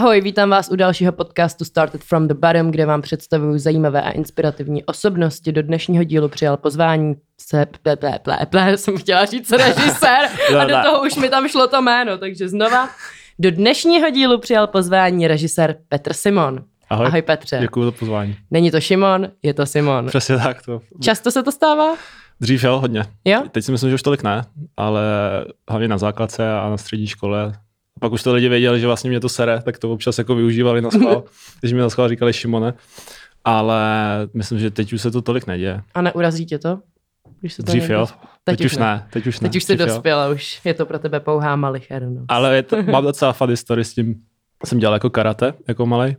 Ahoj, vítám vás u dalšího podcastu Started from the Bottom, kde vám představuju zajímavé a inspirativní osobnosti. Do dnešního dílu přijal pozvání se ple, ple, ple, ple, jsem chtěla říct režisér a do toho už mi tam šlo to jméno, takže znova. Do dnešního dílu přijal pozvání režisér Petr Simon. Ahoj, Ahoj Petře. Děkuji za pozvání. Není to Šimon, je to Simon. Přesně tak. To... Často se to stává? Dřív jo, hodně. Jo? Teď si myslím, že už tolik ne, ale hlavně na základce a na střední škole. Pak už to lidi věděli, že vlastně mě to sere, tak to občas jako využívali na schvál, když mi na schvál říkali Šimone. Ale myslím, že teď už se to tolik neděje. A neurazí tě to? Když se to Dřív jo, teď, teď už ne. ne. Teď už ne. Teď už jsi Dřív jo. dospěla, už je to pro tebe pouhá malichernost. Ale je to, mám docela fun story s tím. Jsem dělal jako karate, jako malý.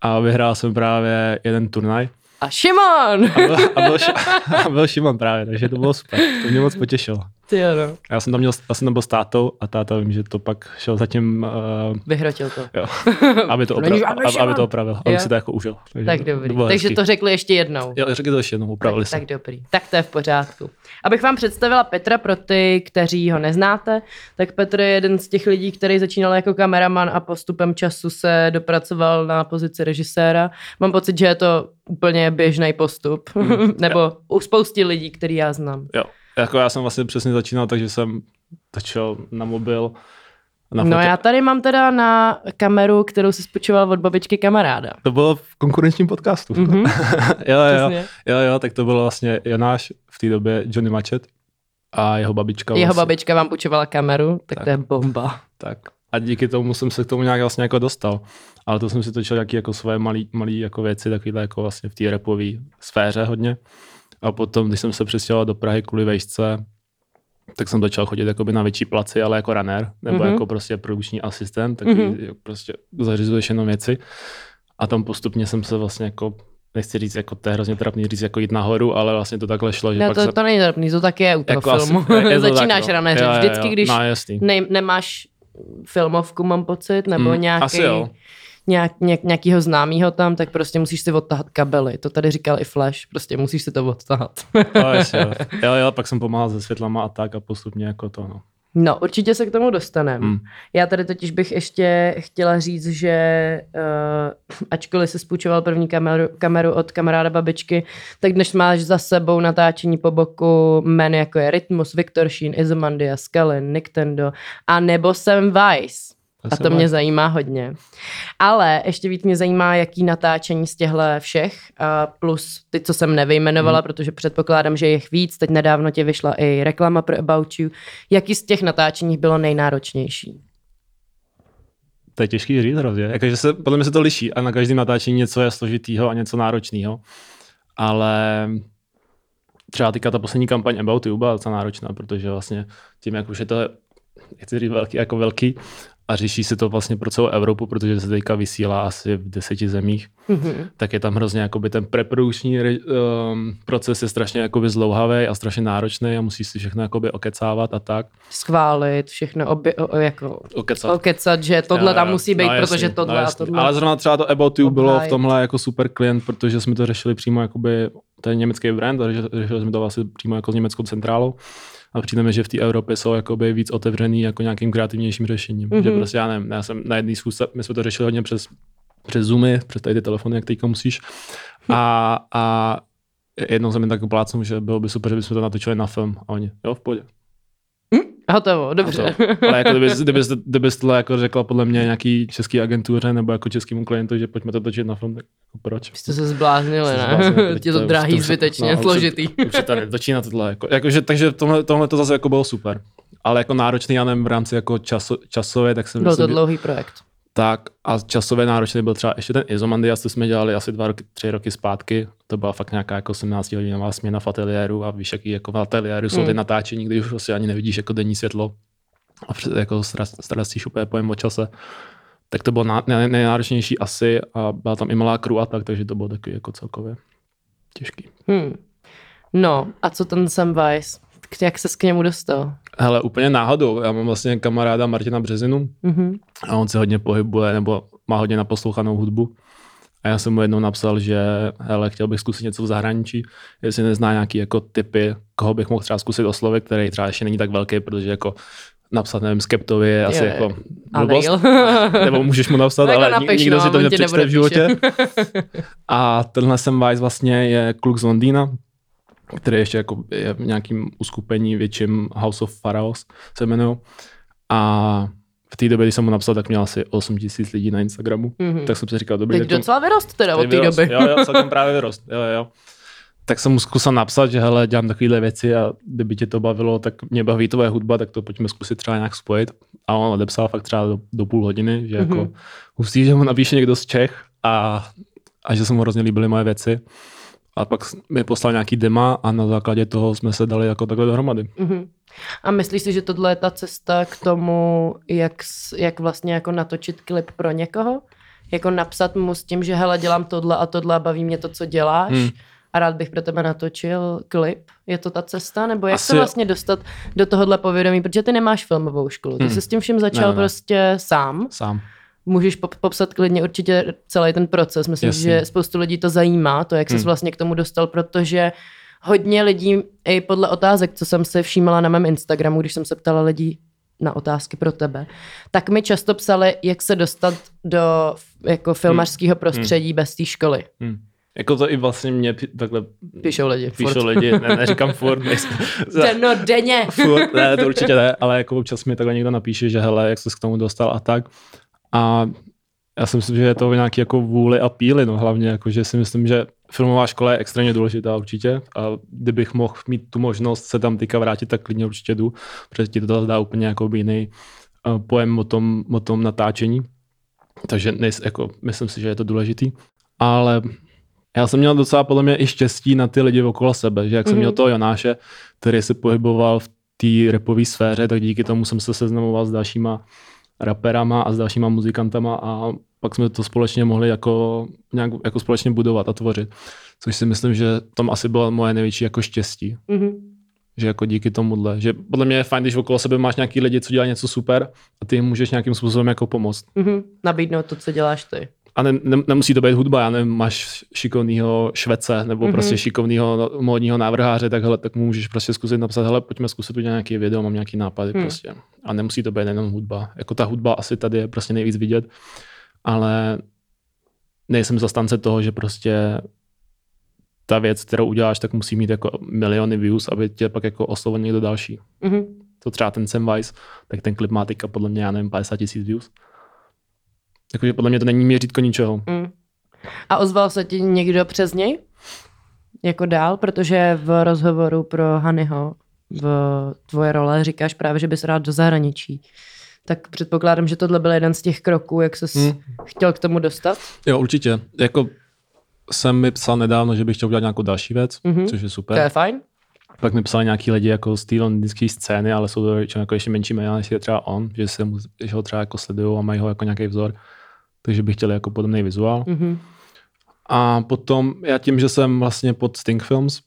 A vyhrál jsem právě jeden turnaj. A Šimon! A byl, a byl, a byl Šimon právě, takže to bylo super. To mě moc potěšilo. Ty jo, no. A Já jsem tam, měl, já jsem tam byl s tátou a táta vím, že to pak šel zatím, uh, Vyhrotil to. jo, aby to, To opravil, aby, to opravil, aby Jo. si to jako užil. Takže Tak dobrý. bylo Takže hezký. to řekli ještě jednou. Jo, řekli to ještě jednou, upravili tak, se. tak dobrý. Tak to je v pořádku. Abych vám představila Petra pro ty, kteří ho neznáte, tak Petr je jeden z těch lidí, který začínal jako kameraman a postupem času se dopracoval na pozici režiséra. Mám pocit, že je to úplně běžný postup. Mm. Nebo u spousty lidí, který já znám. Jo, jako já jsem vlastně přesně začínal, takže jsem točil na mobil, na No fotě. já tady mám teda na kameru, kterou si spočíval od babičky kamaráda. To bylo v konkurenčním podcastu. Mhm. jo, jo, jo, jo, tak to bylo vlastně Jonáš v té době Johnny Machet a jeho babička. Jeho vlastně, babička vám půjčovala kameru, tak, Tak. to je bomba. Tak. A díky tomu jsem se k tomu nějak vlastně jako dostal. Ale to jsem si točil nějaký jako svoje malý jako věci, takovýhle jako vlastně v té repové sféře hodně. A potom, když jsem se přestěhoval do Prahy kvůli vejšce, tak jsem začal chodit jakoby na větší placi, ale jako runner, nebo Mhm. mm-hmm. jako prostě produkční asistent, Mhm. mm-hmm. prostě zařizuješ jenom věci. A tam postupně jsem se vlastně jako, nechci říct, jako to je hrozně trapný říct, jako jít nahoru, ale vlastně to takhle šlo, že Ne, pak to, jsem, to není trapný, to taky je u toho jako asi- filmu. je to tak, Začínáš no. raneřit. Jo, jo, Vždycky, jo. když No, jasný. ne, nemáš filmovku, mám pocit, nebo Hmm, nějaký, asi jo. Nějak, nějak, nějakýho známýho tam, tak prostě musíš si odtahat kabely. To tady říkal i Flash, prostě musíš si to odtahat. No, jo. jo, jo, pak jsem pomáhal se světlama a tak a postupně jako to, no. No, určitě se k tomu dostaneme. Hmm. Já tady totiž bych ještě chtěla říct, že uh, ačkoliv se spůjčoval první kameru, kameru od kamaráda babičky, tak dnes máš za sebou natáčení po boku men jako je Rytmus, Viktor Sheen, Izomandia, Scully, Nintendo a nebo Sam Weiss. A to mě zajímá hodně. Ale ještě víc mě zajímá, jaký natáčení z těchto všech, plus ty, co jsem nevyjmenovala, Hmm. protože předpokládám, že je jich víc. Teď nedávno tě vyšla i reklama pro About You. Jaký z těch natáčení bylo nejnáročnější? To je těžký říct hrozně. Jakože se, podle mě se to liší a na každém natáčení něco je složitýho a něco náročného. Ale třeba teďka ta poslední kampaň About You byla docela náročná, protože vlastně tím, jak už je to, jak říct, velký, jako velký a řeší se to vlastně pro celou Evropu, protože se teďka vysílá asi v deseti zemích, Mhm. tak je tam hrozně jakoby ten preprodukční um, proces je strašně jakoby zlouhavý a strašně náročný a musíš si všechno jakoby okecávat a tak. Schválit, všechno obě, o, jako Okecat. okecat, že tohle Jo, tam musí být, No, jasný, protože tohle no, a tohle. Ale zrovna třeba to About You bylo v tomhle jako super klient, protože jsme to řešili přímo jakoby, to je německý brand, a řešili- řešili jsme to vlastně přímo jako s německou centrálou. A přijde mi, že v té Evropě jsou jakoby víc otevřený jako nějakým kreativnějším řešením. Mm-hmm. Že Mhm. prostě já nevím, já jsem na jedné schůzce, my jsme to řešili hodně přes, přes Zoomy, přes tady ty telefony, jak teďka musíš. A, a jednou jsem mi tak plácnul, že bylo by super, že bychom to natočili na film. A oni, jo, v pohodě. Hotovo, dobře. To. Ale jako kdybys, kdybys, kdybys tohle jako řekla podle mě nějaký český agentuře nebo jako českému klientu, že pojďme to točit na film, tak jako proč? Vy jste se zbláznili, ne? zbláznili, Je to už- drahý, už zbytečně, no, už složitý. Už se tady točí na tohle. Jako, jakože, takže tohle, tohle to zase jako bylo super. Ale jako náročný, já nevím, v rámci jako časo, časově, tak jsem Byl to dlouhý projekt. Tak a časově náročný byl třeba ještě ten Izomandias, to jsme dělali asi dva roky, tři roky zpátky. To byla fakt nějaká jako 17 hodinová směna v ateliéru a víš, jaký jako v ateliéru jsou ty Hmm. natáčení, kdy už prostě ani nevidíš jako denní světlo a před, jako ztrácíš úplně pojem o čase. Tak to bylo ná- nej- nejnáročnější asi a byla tam i malá crew a tak, takže to bylo takový jako celkově těžký. Hmm. No, a co ten Sam Weiss? K- Jak se k němu dostal? Hele, úplně náhodou. Já mám vlastně kamaráda Martina Březinu Mhm. a on se hodně pohybuje nebo má hodně naposlouchanou hudbu. A já jsem mu jednou napsal, že hele, chtěl bych zkusit něco v zahraničí, jestli nezná nějaký jako typy, koho bych mohl třeba zkusit oslovit, který třeba ještě není tak velký, protože jako napsat, nevím, Skeptovi je asi Jo, jako blbost. Nebo můžeš mu napsat, Jako ale napiš, nikdo no, si to nepřečte v životě. A tenhle Sam Weiss vlastně je kluk z Londýna, který ještě jako je v nějakým uskupení větším House of Pharaohs se jmenují. A v té době, když jsem mu napsal, tak měl asi 8 tisíc lidí na Instagramu. Mhm. Tak jsem si říkal, dobrý, Teď tak to- docela vyrost teda od té doby. Jo, jo, celkem právě vyrost. Jo, jo. Tak jsem mu zkusil napsat, že hele, dělám takovéhle věci a kdyby tě to bavilo, tak mě baví tvoje hudba, tak to pojďme zkusit třeba nějak spojit. A on odepsal fakt třeba do, do půl hodiny, že jako Mhm. hustý, že mu napíše někdo z Čech a, a že se mu hrozně líbily moje věci. A pak mi poslal nějaký dema a na základě toho jsme se dali jako takhle dohromady. Mhm. A myslíš si, že tohle je ta cesta k tomu, jak, jak vlastně jako natočit klip pro někoho? Jako napsat mu s tím, že hele, dělám tohle a tohle a baví mě to, co děláš Hmm. a rád bych pro tebe natočil klip. Je to ta cesta? Nebo jak Asi se jo. vlastně dostat do tohohle povědomí? Protože ty nemáš filmovou školu. Ty Hmm. jsi s tím vším začal Ne, ne, ne. prostě sám. Sám. Můžeš pop- popsat klidně určitě celý ten proces. Myslím, Jasně. že spoustu lidí to zajímá, to, jak jsi Hmm. vlastně k tomu dostal, protože hodně lidí, i podle otázek, co jsem se všímala na mém Instagramu, když jsem se ptala lidí na otázky pro tebe, tak mi často psali, jak se dostat do jako filmařského prostředí bez té školy. Hm. Jako to i vlastně mě takhle Píšou lidi. píšou furt. lidi, ne, neříkám furt, nejsem, Denno, denně. Furt, ne, to určitě ne, ale jako občas mi takhle někdo napíše, že hele, jak jsi k tomu dostal a tak. A já si myslím, že je to nějaký jako vůli a píly, no hlavně, jako, že si myslím, že filmová škola je extrémně důležitá určitě a kdybych mohl mít tu možnost se tam teďka vrátit, tak klidně určitě jdu, protože ti to dá úplně jako jiný uh, pojem o tom, o tom natáčení. Takže nejs, jako, myslím si, že je to důležitý. Ale já jsem měl docela podle mě i štěstí na ty lidi okolo sebe, že jak jsem Mhm. měl toho Jonáše, který se pohyboval v té repové sféře, tak díky tomu jsem se seznamoval s dalšíma raperama a s dalšíma muzikantama a pak jsme to společně mohli jako, nějak jako společně budovat a tvořit. Což si myslím, že tam asi bylo moje největší jako štěstí. Mhm. Že jako díky tomuhle. Že podle mě je fajn, když okolo sebe máš nějaký lidi, co dělají něco super a ty jim můžeš nějakým způsobem jako pomoct. Mhm. Nabídnout to, co děláš ty. A ne, ne, nemusí to být hudba, já nevím, máš šikovného švece nebo Mhm. mm-hmm. prostě šikovného módního návrháře, tak hele, tak mu můžeš prostě zkusit napsat, hele, pojďme zkusit udělat nějaký video, mám nějaký nápady Hmm. prostě. A nemusí to být jenom hudba. Jako ta hudba asi tady je prostě nejvíc vidět, ale nejsem zastance toho, že prostě ta věc, kterou uděláš, tak musí mít jako miliony views, aby tě pak jako oslovil někdo další. Mhm. To třeba ten Sam Weiss, tak ten klip má teďka podle mě, já nevím, 50 tisíc views. Takže podle mě to není měřítko ničeho. Mm. A ozval se ti někdo přes něj? Jako dál? Protože v rozhovoru pro Hanyho v tvoje role říkáš právě, že bys rád do zahraničí. Tak předpokládám, že tohle byl jeden z těch kroků, jak ses Hmm. chtěl k tomu dostat. Jo, určitě. Jako jsem mi psal nedávno, že bych chtěl udělat nějakou další věc, Mhm. mm-hmm. což je super. To je fajn. Pak mi psali nějaký lidi jako z té londýnské scény, ale jsou to jako ještě menší jména, než je třeba on, že, se mu, že ho třeba jako sledují a mají ho jako nějaký vzor. Takže bych chtěl jako podobný vizuál. Mhm. A potom já tím, že jsem vlastně pod Sting Films,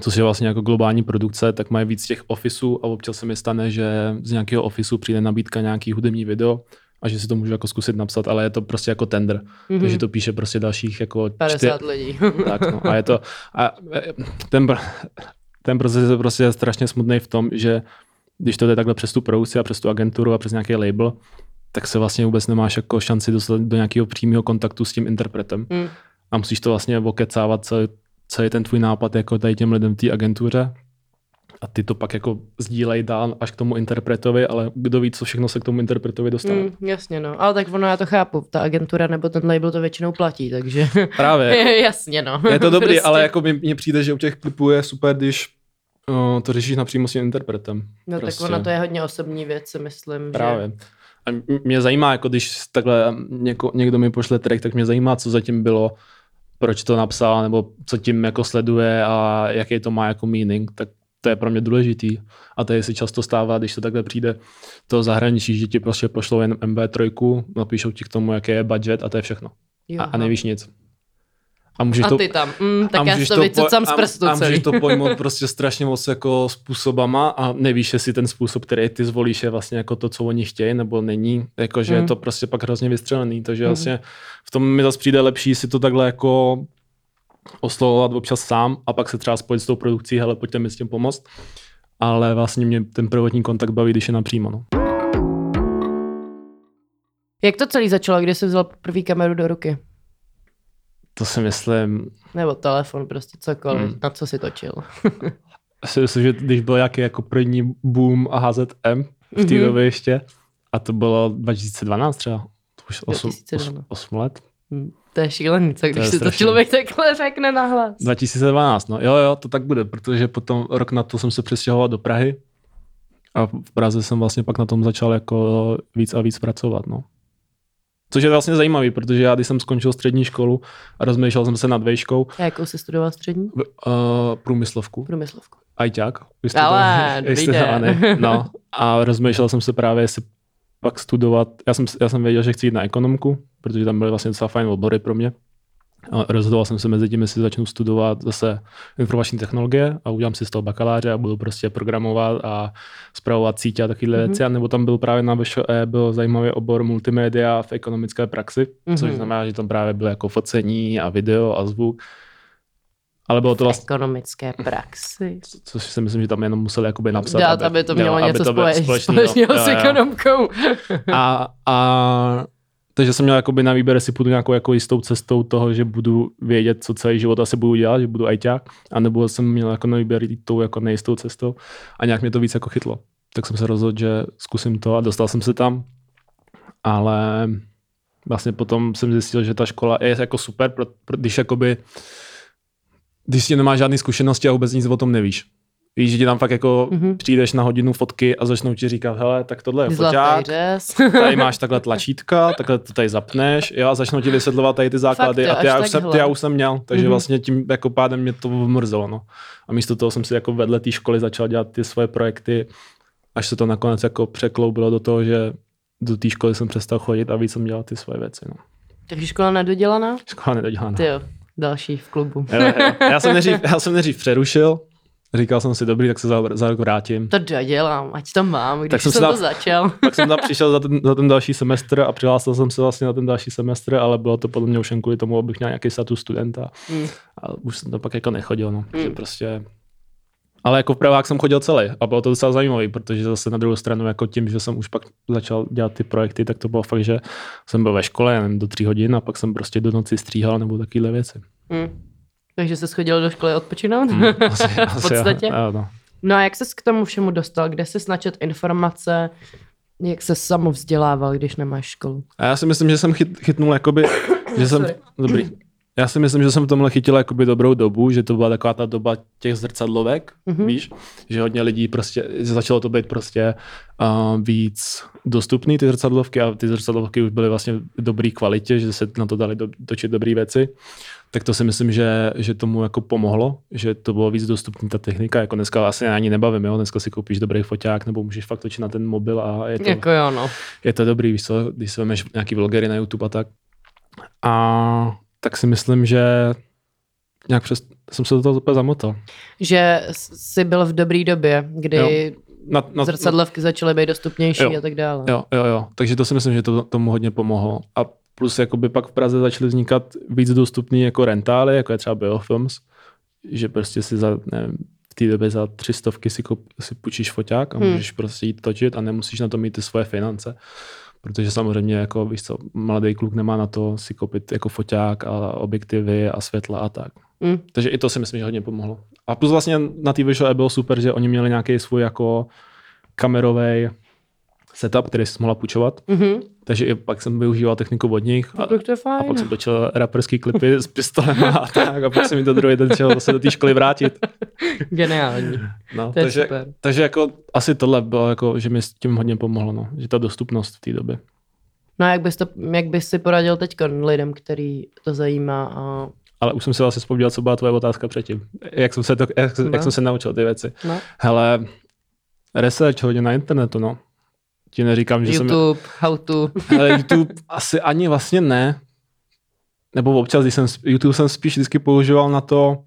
což je vlastně jako globální produkce, tak mají víc těch ofisů a občas se mi stane, že z nějakého ofisu přijde nabídka nějaký hudební video a že si to můžu jako zkusit napsat, ale je to prostě jako tender. Mhm. Mm-hmm. Takže to píše prostě dalších jako 50 lidí. tak no. A je to, a e, ten, ten proces je prostě strašně smutný v tom, že když to jde takhle přes tu produkci a přes tu agenturu a přes nějaký label, tak se vlastně vůbec nemáš jako šanci dostat do nějakého přímého kontaktu s tím interpretem. Mm. A musíš to vlastně okecávat celý, celý ten tvůj nápad jako tady těm lidem v té agentuře. A ty to pak jako sdílej dál až k tomu interpretovi, ale kdo ví, co všechno se k tomu interpretovi dostane. Mm. Jasně, no. Ale tak ono, já to chápu. Ta agentura nebo ten label to většinou platí, takže... Právě. jasně, no. Je to dobrý, Prostě. ale jako mně přijde, že u těch klipů je super, když uh, to řešíš napřímo s tím interpretem. No prostě. tak ono to je hodně osobní věc, si myslím. Právě. A mě zajímá, jako když takhle něko, někdo mi pošle track, tak mě zajímá, co zatím bylo, proč to napsal, nebo co tím jako sleduje a jaký to má jako meaning, tak to je pro mě důležitý. A to je si často stává, když to takhle přijde to zahraničí, že ti prostě pošlou jen MB3, napíšou ti k tomu, jaký je budget a to je všechno. Jo, A, a nevíš nic. A můžeš a to, ty tam, mm, tak a já to vycucám z a- prstu a celý. můžeš to pojmout prostě strašně moc jako způsobama a nevíš, jestli ten způsob, který ty zvolíš, je vlastně jako to, co oni chtějí, nebo není. Jakože Mm. je to prostě pak hrozně vystřelený. Takže Mm. vlastně v tom mi zase přijde lepší si to takhle jako oslovovat občas sám a pak se třeba spojit s tou produkcí, hele, pojďte mi s tím pomoct. ale vlastně mě ten prvotní kontakt baví, když je napřímo. No. Jak to celý začalo, kdy jsi vzal první kameru do ruky? To si myslím, Nebo telefon, prostě cokoliv, hmm. na co si točil. si myslím, že když byl nějaký jako první boom a HZM v té Mhm. době ještě, a to bylo 2012 třeba, to už 8, 2012. 8 let. Hm, To je šílený, co když si to strašný. člověk takhle řekne nahlas. 2012, no jo, jo, to tak bude, protože potom rok na to jsem se přestěhoval do Prahy a v Praze jsem vlastně pak na tom začal jako víc a víc pracovat, no. Což je vlastně zajímavý, protože já, když jsem skončil střední školu a rozmýšlel jsem se nad vejškou, A jakou jsi studoval střední? v, uh, průmyslovku, Průmyslovku. ajťák. Ale, jste to, ne, no. A rozmýšlel jsem se právě, jestli pak studovat, já jsem, já jsem věděl, že chci jít na ekonomku, protože tam byly vlastně docela fajn obory pro mě. A rozhodoval jsem se mezi tím, jestli začnu studovat zase informační technologie a udělám si z toho bakaláře a budu prostě programovat a zpravovat sítě a takovéhle Mhm. mm-hmm. věci. A nebo tam byl právě na VŠE byl zajímavý obor multimédia v ekonomické praxi, mm-hmm. což Mhm. znamená, že tam právě bylo jako focení a video a zvuk. Ale bylo to vlastně, Ekonomické praxi. což si myslím, že tam jenom museli jakoby napsat. Dát, aby to mělo jo, něco společného. s ekonomkou. A, a takže jsem měl jakoby na výběr, jestli půjdu nějakou jako jistou cestou toho, že budu vědět, co celý život asi budu dělat, že budu ajťák, anebo jsem měl jako na výběr jít tou jako nejistou cestou a nějak mě to víc jako chytlo. Tak jsem se rozhodl, že zkusím to a dostal jsem se tam, ale vlastně potom jsem zjistil, že ta škola je jako super, pro, pro, když jakoby když ti nemáš žádné zkušenosti a vůbec nic o tom nevíš. Víš, že ti tam fakt jako Mhm. mm-hmm. přijdeš na hodinu fotky a začnou ti říkat, hele, tak tohle je Zlatý foťák, tady máš takhle tlačítka, takhle to tady zapneš, jo, a začnou ti vysvětlovat tady ty základy Fakt, a ty já, už jsem, ty já už jsem měl, takže Mhm. mm-hmm. vlastně tím jako pádem mě to vmrzelo, no. A místo toho jsem si jako vedle té školy začal dělat ty svoje projekty, až se to nakonec jako překloubilo do toho, že do té školy jsem přestal chodit a víc jsem dělal ty svoje věci, no. Takže škola nedodělaná? Škola nedodělaná. Ty jo, další v klubu. Jo, jo. Já jsem já jsem nejdřív přerušil, říkal jsem si, dobrý, tak se za, za rok vrátím. To dodělám, ať to mám, když Tak jsem jsem, si to začal. Pak jsem tam přišel za ten, za ten další semestr a přihlásil jsem se vlastně na ten další semestr, ale bylo to podle mě už jen kvůli tomu, abych měl nějaký status studenta. Hmm. A už jsem to pak jako nechodil, no. Že prostě... Ale jako v pravák jsem chodil celý a bylo to docela zajímavé, protože zase na druhou stranu jako tím, že jsem už pak začal dělat ty projekty, tak to bylo fakt, že jsem byl ve škole jen do tří hodin a pak jsem prostě do noci stříhal nebo takovéhle věci. Hmm. Takže jsi chodil do školy odpočinout? Asi, v podstatě. Jo, no. No a jak ses k tomu všemu dostal? Kde jsi načet informace? Jak se samovzdělával, když nemáš školu? A já si myslím, že jsem chyt, chytnul jakoby, že jsem, dobrý. Já si myslím, že jsem v tomhle chytil jakoby dobrou dobu, že to byla taková ta doba těch zrcadlovek, Mhm. mm-hmm. víš, že hodně lidí prostě, že začalo to být prostě uh, víc dostupný ty zrcadlovky a ty zrcadlovky už byly vlastně v dobré kvalitě, že se na to dali do, točit dobré věci. Tak to si myslím, že, že tomu jako pomohlo, že to bylo víc dostupný ta technika, jako dneska asi ani nebavím, jo? dneska si koupíš dobrý foťák nebo můžeš fakt točit na ten mobil a je to, Jako jo, no. je to dobrý, víš co, když si vemeš nějaký vlogery na YouTube a tak. A tak si myslím, že nějak přes, jsem se do toho úplně zamotal. Že jsi byl v dobré době, kdy Jo. Na, na, zrcadlovky začaly být dostupnější Jo. a tak dále. Jo, jo, jo. Takže to si myslím, že to tomu hodně pomohlo. A plus jakoby pak v Praze začaly vznikat víc dostupný jako rentály, jako je třeba Biofilms, že prostě si za, nevím, v té době za tři stovky si, kup, si půjčíš foťák a Hmm. můžeš prostě jít točit a nemusíš na to mít ty svoje finance. Protože samozřejmě, jako víš co, mladý kluk nemá na to si koupit jako foťák a objektivy a světla a tak. Mm. Takže i to si myslím, že hodně pomohlo. A plus vlastně na té Visual bylo super, že oni měli nějaký svůj jako kamerový setup, který si mohla půjčovat. Mhm. Takže i pak jsem využíval techniku od nich a, Tak to je a fajn. pak jsem točil raperský klipy s pistolem a tak a pak jsem mi to druhý den chtěl zase do té školy vrátit. Geniální. No, To je takže, super. takže jako asi tohle bylo jako, že mi s tím hodně pomohlo, no, že ta dostupnost v té době. No a jak bys, to, jak bys si poradil teď lidem, který to zajímá a Ale už jsem si vlastně vzpomněl, co byla tvoje otázka předtím. Jak jsem se, to, jak, No. jak jsem se naučil ty věci. no, Hele, research hodně na internetu, no. Ti neříkám, že jsem... YouTube, how to. Ale YouTube asi ani vlastně ne. Nebo občas, když jsem, YouTube jsem spíš vždycky používal na to,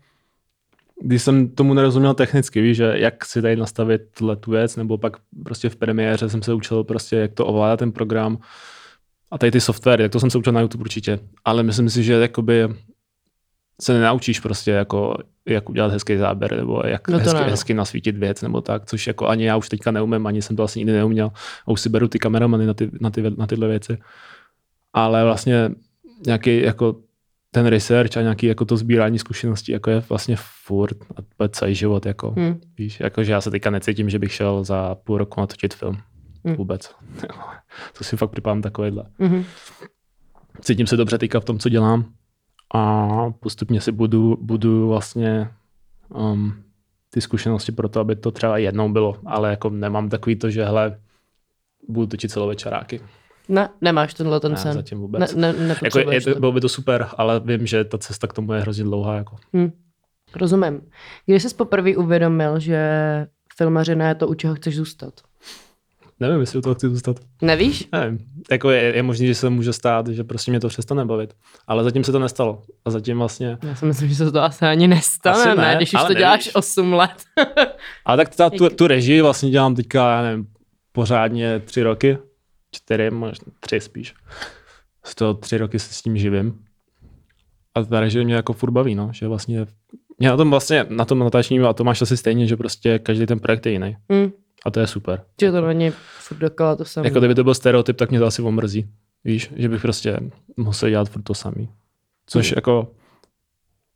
když jsem tomu nerozuměl technicky, víš, že jak si tady nastavit tuhle tu věc, nebo pak prostě v premiéře jsem se učil prostě, jak to ovládá ten program a tady ty softwary, tak to jsem se učil na YouTube určitě. Ale myslím si, že jakoby se nenaučíš prostě jako, jak udělat hezký záběr, nebo jak No hezky, ne, no. hezky nasvítit věc, nebo tak, což jako ani já už teďka neumím, ani jsem to asi nikdy neuměl. A už si beru ty kameramany na, ty, na, ty, na tyhle věci. Ale vlastně nějaký jako ten research a nějaký jako to sbírání zkušeností jako je vlastně furt a celý život. Jako, Hm. víš, jako, že já se teďka necítím, že bych šel za půl roku natočit film. Hm. Vůbec. to si fakt připadám takovýhle. Mhm. Cítím se dobře teďka v tom, co dělám a postupně si budu, budu vlastně um, ty zkušenosti pro to, aby to třeba jednou bylo, ale jako nemám takový to, že hele, budu točit celovečeráky. Ne, nemáš tenhle ten Ne, sen. zatím vůbec. Ne, ne, Jako je, to. bylo by to super, ale vím, že ta cesta k tomu je hrozně dlouhá. Jako. Hm. Rozumím. Když jsi poprvé uvědomil, že filmařina je to, u čeho chceš zůstat? Nevím, jestli u toho chci zůstat. Nevíš? Nevím. Jako je, je možné, že se může stát, že prostě mě to přestane bavit. Ale zatím se to nestalo. A zatím vlastně... Já si myslím, že se to asi ani nestane, Asi ne, ne, když už to děláš nevíš. 8 let. Ale tak ta, tu, tu režii vlastně dělám teďka, já nevím, pořádně tři roky. Čtyři, možná tři spíš. Z toho tři roky se s tím živím. A ta režie mě jako furt baví, no. Že vlastně mě na tom vlastně, na tom natáčení, a to máš asi stejně, že prostě každý ten projekt je jiný. Hm. A to je super. Že to není furt dokola to samé. Jako kdyby to byl stereotyp, tak mě to asi omrzí. Víš, že bych prostě musel dělat furt to samý. Což Hmm. jako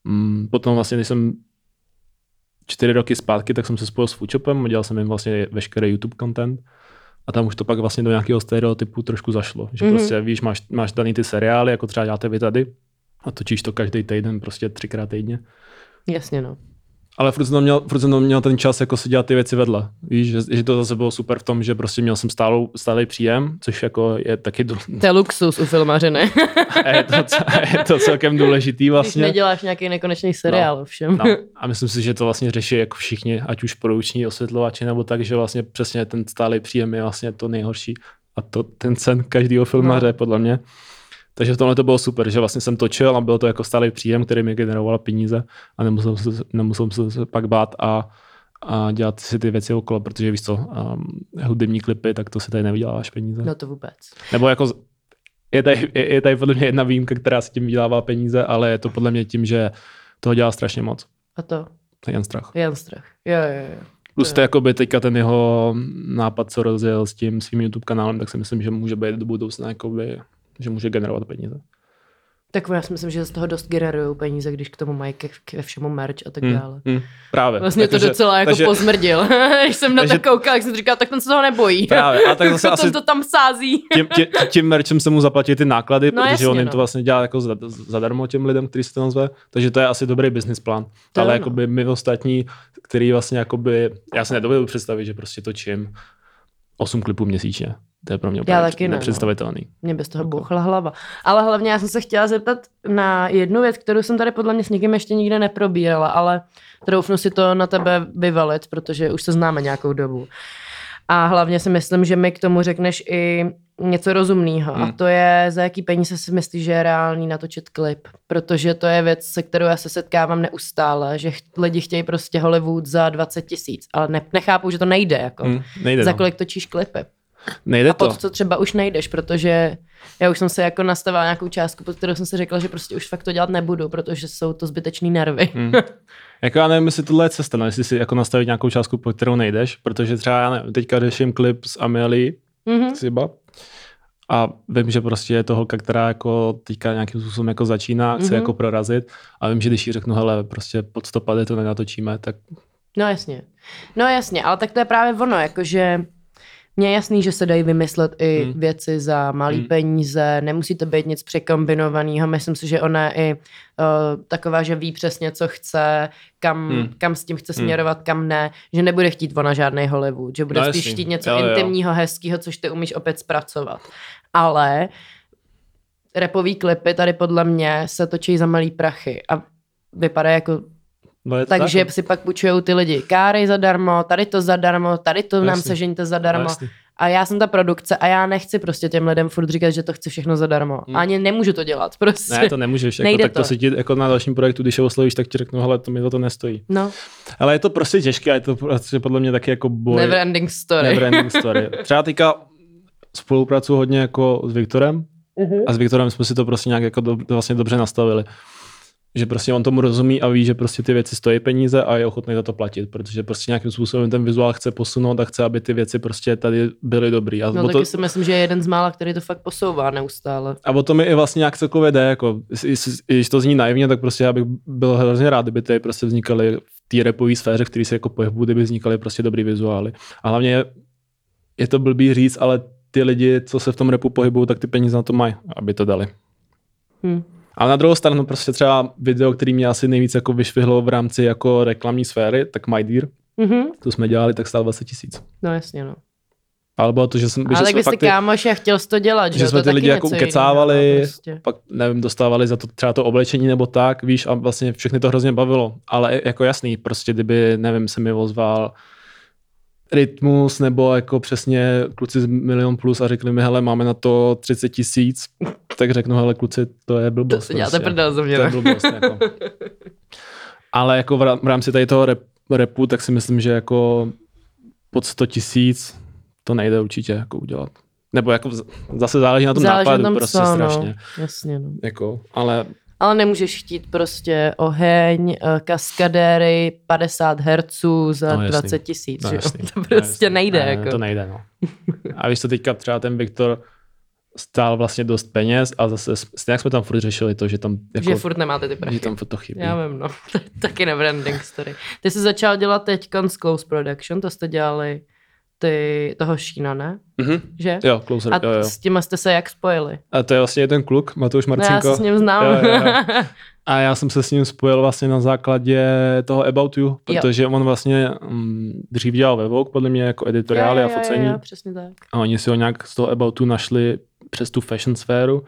mm, potom vlastně, když jsem čtyři roky zpátky, tak jsem se spojil s Foodshopem, dělal jsem jim vlastně veškerý YouTube content a tam už to pak vlastně do nějakého stereotypu trošku zašlo. Že Mhm. prostě víš, máš, máš daný ty seriály, jako třeba děláte vy tady a točíš to každý týden, prostě třikrát týdně. Jasně, no. Ale furt jsem, tam měl, furt jsem tam měl ten čas jako si dělat ty věci vedle. Víš, že, že to zase bylo super v tom, že prostě měl jsem stálou, stálý příjem, což jako je taky důl- To je luxus u filmařiny. je, to, je to celkem důležitý Když vlastně. neděláš nějaký nekonečný seriál, no. ovšem. No, a myslím si, že to vlastně řeší jako všichni, ať už produční osvětlovači nebo tak, že vlastně přesně ten stálý příjem je vlastně to nejhorší a to ten sen každého filmaře, no. podle mě. Takže v tomhle to bylo super, že vlastně jsem točil a bylo to jako stálý příjem, který mi generoval peníze a nemusel, se, nemusel jsem se pak bát a, a dělat si ty věci okolo, protože víš co, um, hudební klipy, tak to si tady nevyděláváš peníze. No to vůbec. Nebo jako je tady, je, je tady podle mě jedna výjimka, která si tím vydělává peníze, ale je to podle mě tím, že toho dělá strašně moc. A to? To je jen strach. Jen strach. Jo, jo, jo. Plus to jakoby teďka ten jeho nápad, co rozjel s tím svým YouTube kanálem, tak si myslím, že může být do budoucna, jakoby, že může generovat peníze. Tak já si myslím, že z toho dost generují peníze, když k tomu mají ke, ke všemu merch a tak dále. hmm, právě. Vlastně to Takže- docela jako takže- pozmrdil. Když jsem na to koukal, jak jsem říkal, tak ten se toho nebojí. Právě, a tak zase asi to tam sází. tím, tím, tím merchem se mu zaplatí ty náklady, No protože jasně, on jim no. to vlastně dělá jako za- zadarmo těm lidem, který se to nazve, takže to je asi dobrý business plán. To Ale ano. jakoby my ostatní, který vlastně jakoby, já si nedovedu představit, že prostě točím 8 klipů měsíčně. To je pro mě úplně taky ne, no. nepředstavitelný. Mě bez Jako. toho bouchla hlava. Ale hlavně já jsem se chtěla zeptat na jednu věc, kterou jsem tady podle mě s nikým ještě nikde neprobírala, ale troufnu si to na tebe vyvalit, protože už se známe nějakou dobu. A hlavně si myslím, že mi k tomu řekneš i něco rozumného. Hmm. A to je, za jaký peníze si myslíš, že je reálný natočit klip. Protože to je věc, se kterou já se setkávám neustále, že ch- lidi chtějí prostě Hollywood za 20 tisíc, ale ne- nechápu, že to nejde. Jako. Hmm, nejde, Za no. kolik točíš klipy? Nejde A to. pod co třeba už nejdeš, protože já už jsem se jako nastavila nějakou částku, pod kterou jsem si řekla, že prostě už fakt to dělat nebudu, protože jsou to zbytečný nervy. Hmm. Jako já nevím, jestli tohle je cesta, no, jestli si jako nastavit nějakou částku, po kterou nejdeš, protože třeba já nevím, teďka řeším klip s Amelie, Mhm. třeba, a vím, že prostě je to holka, která jako teďka nějakým způsobem jako začíná, chce Mhm. jako prorazit a vím, že když jí řeknu, hele, prostě pod stopady to nenatočíme, tak No jasně. No jasně, ale tak to je právě ono, jakože mně je jasný, že se dají vymyslet i Hmm. věci za malý Hmm. peníze, nemusí to být nic překombinovaného, myslím si, že ona je i uh, taková, že ví přesně, co chce, kam, Hmm. kam s tím chce Hmm. směrovat, kam ne, že nebude chtít ona žádný Hollywood, že bude No spíš jasný. chtít něco Jo, jo. intimního, hezkého, což ty umíš opět zpracovat. Ale repový klipy tady podle mě se točí za malý prachy a vypadá jako no je to takže tak, si pak půjčují ty lidi káry zadarmo, tady to zadarmo, tady to nám Jasný. sežeňte no, zadarmo. jasný. A já jsem ta produkce a já nechci prostě těm lidem furt říkat, že to chci všechno zadarmo. Hmm. Ani nemůžu to dělat prostě. Ne, to nemůžeš, jako, Nejde tak to. to. si ti jako na dalším projektu, když je oslovíš, tak ti řeknu, hele, to mi za to nestojí. No, Ale je to prostě těžké a je to prostě podle mě taky jako boj. never ending story. Never ending story. Třeba teďka spolupracuju hodně jako s Viktorem Mhm. a s Viktorem jsme si to prostě nějak jako do, vlastně dobře nastavili. Že prostě on tomu rozumí a ví, že prostě ty věci stojí peníze a je ochotný za to platit, protože prostě nějakým způsobem ten vizuál chce posunout a chce, aby ty věci prostě tady byly dobrý. A No taky to, si myslím, že je jeden z mála, který to fakt posouvá neustále. a o to mi i vlastně nějak celkově jde, jako, když to zní naivně, tak prostě já bych byl hrozně rád, kdyby tady prostě vznikaly v té repové sféře, v které se jako pohybují, kdyby vznikaly prostě dobrý vizuály. A hlavně je, je to blbý říct, ale ty lidi, co se v tom repu pohybují, tak ty peníze na to mají, aby to dali. Hm. Ale na druhou stranu prostě třeba video, který mě asi nejvíc jako vyšvihlo v rámci jako reklamní sféry, tak My Dear, Mhm. to jsme dělali, tak stál 20 tisíc. No jasně, no. Ale bylo to, že jsem, že Ale tak jsme vy jste fakt ty, kámoš a chtěl jsi to dělat, že, že jsme to ty lidi jako jiného, ukecávali, no, prostě. pak nevím, dostávali za to třeba to oblečení nebo tak, víš, a vlastně všechny to hrozně bavilo. Ale jako jasný, prostě kdyby, nevím, se mi ozval Rytmus nebo jako přesně kluci z Milion Plus a řekli mi, hele, máme na to 30 tisíc, tak řeknu, hele, kluci, to je blbost. To si děláte prostě. prdel ze mě, To je blbost, jako. Ale jako v rá- v rámci tady toho rap, repu, tak si myslím, že jako pod 100 tisíc to nejde určitě jako udělat. Nebo jako zase záleží na tom Záleží na nápadu tom, prostě co, strašně. No, jasně, no. Jako, ale Ale nemůžeš chtít prostě oheň, eh, kaskadéry, 50 herců za No, jasný. 20 tisíc, no, že jo? jasný, To no, prostě jasný. nejde. Ne, jako. To nejde, no. A víš, to teďka třeba ten Viktor stál vlastně dost peněz a zase stejně jsme tam furt řešili to, že tam jako, že furt nemáte ty prachy. že tam furt to chybí. Já vím, no. Taky nebranding story. Ty jsi začal dělat teď s Close Production, to jste dělali ty, toho Šína, ne? Mhm. Že? Jo, closer, A jo, jo. s tím jste se jak spojili? A to je vlastně ten kluk, Matouš No Marcinko. já se s ním znám. Jo, jo, jo. A já jsem se s ním spojil vlastně na základě toho About You, protože on vlastně mm, dřív dělal ve Vogue, podle mě jako editoriály Jo, a jo, jo, focení. Jo, přesně tak. A oni si ho nějak z toho About You našli přes tu fashion sféru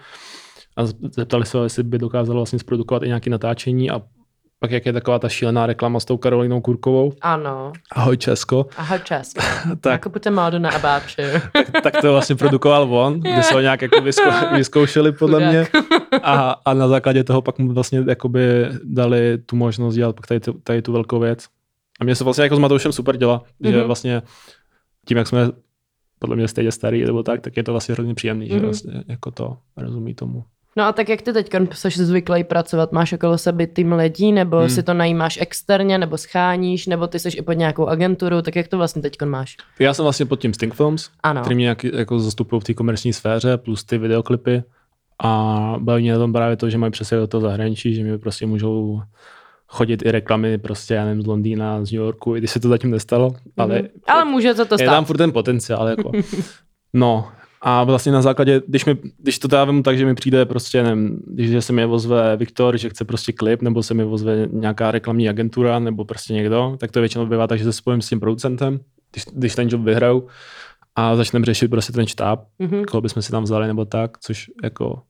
a zeptali se ho, jestli by dokázal vlastně zprodukovat i nějaké natáčení a pak jak je taková ta šílená reklama s tou Karolinou Kurkovou. Ano. Ahoj Česko. Aha, čas. Tak, Jako pojďte módu na abáče. tak, tak to vlastně produkoval on, kde se ho nějak jako vyzkou, vyzkoušeli podle Chudák. mě. A, a na základě toho pak mu vlastně jakoby dali tu možnost dělat pak tady, tu- tady tu velkou věc. A mě se vlastně jako s Matoušem super dělá, mm-hmm. že Mhm. vlastně tím, jak jsme podle mě stejně starý nebo tak, tak je to vlastně hrozně příjemný, že Mhm. vlastně jako to rozumí tomu. No a tak jak ty teď jsi zvyklý pracovat? Máš okolo sebe tým lidí, nebo Hmm. hmm. si to najímáš externě, nebo scháníš, nebo ty jsi i pod nějakou agenturu, tak jak to vlastně teď máš? Já jsem vlastně pod tím Stink Films, Ano. který mě jako zastupují v té komerční sféře, plus ty videoklipy. A baví mě na tom právě to, že mají přesně do toho zahraničí, že mi prostě můžou chodit i reklamy prostě, já nevím, z Londýna, z New Yorku, i když se to zatím nestalo, ale, Mhm. Ale může se to je stát. tam furt ten potenciál. Jako. No a vlastně na základě, když, mi, když to já vemu tak, že mi přijde prostě, nevím, když se mi ozve Viktor, že chce prostě klip, nebo se mi ozve nějaká reklamní agentura, nebo prostě někdo, tak to většinou bývá tak, že se spojím s tím producentem, když, když ten job vyhraju a začneme řešit prostě ten štáb, Mhm. koho bychom si tam vzali nebo tak, což jako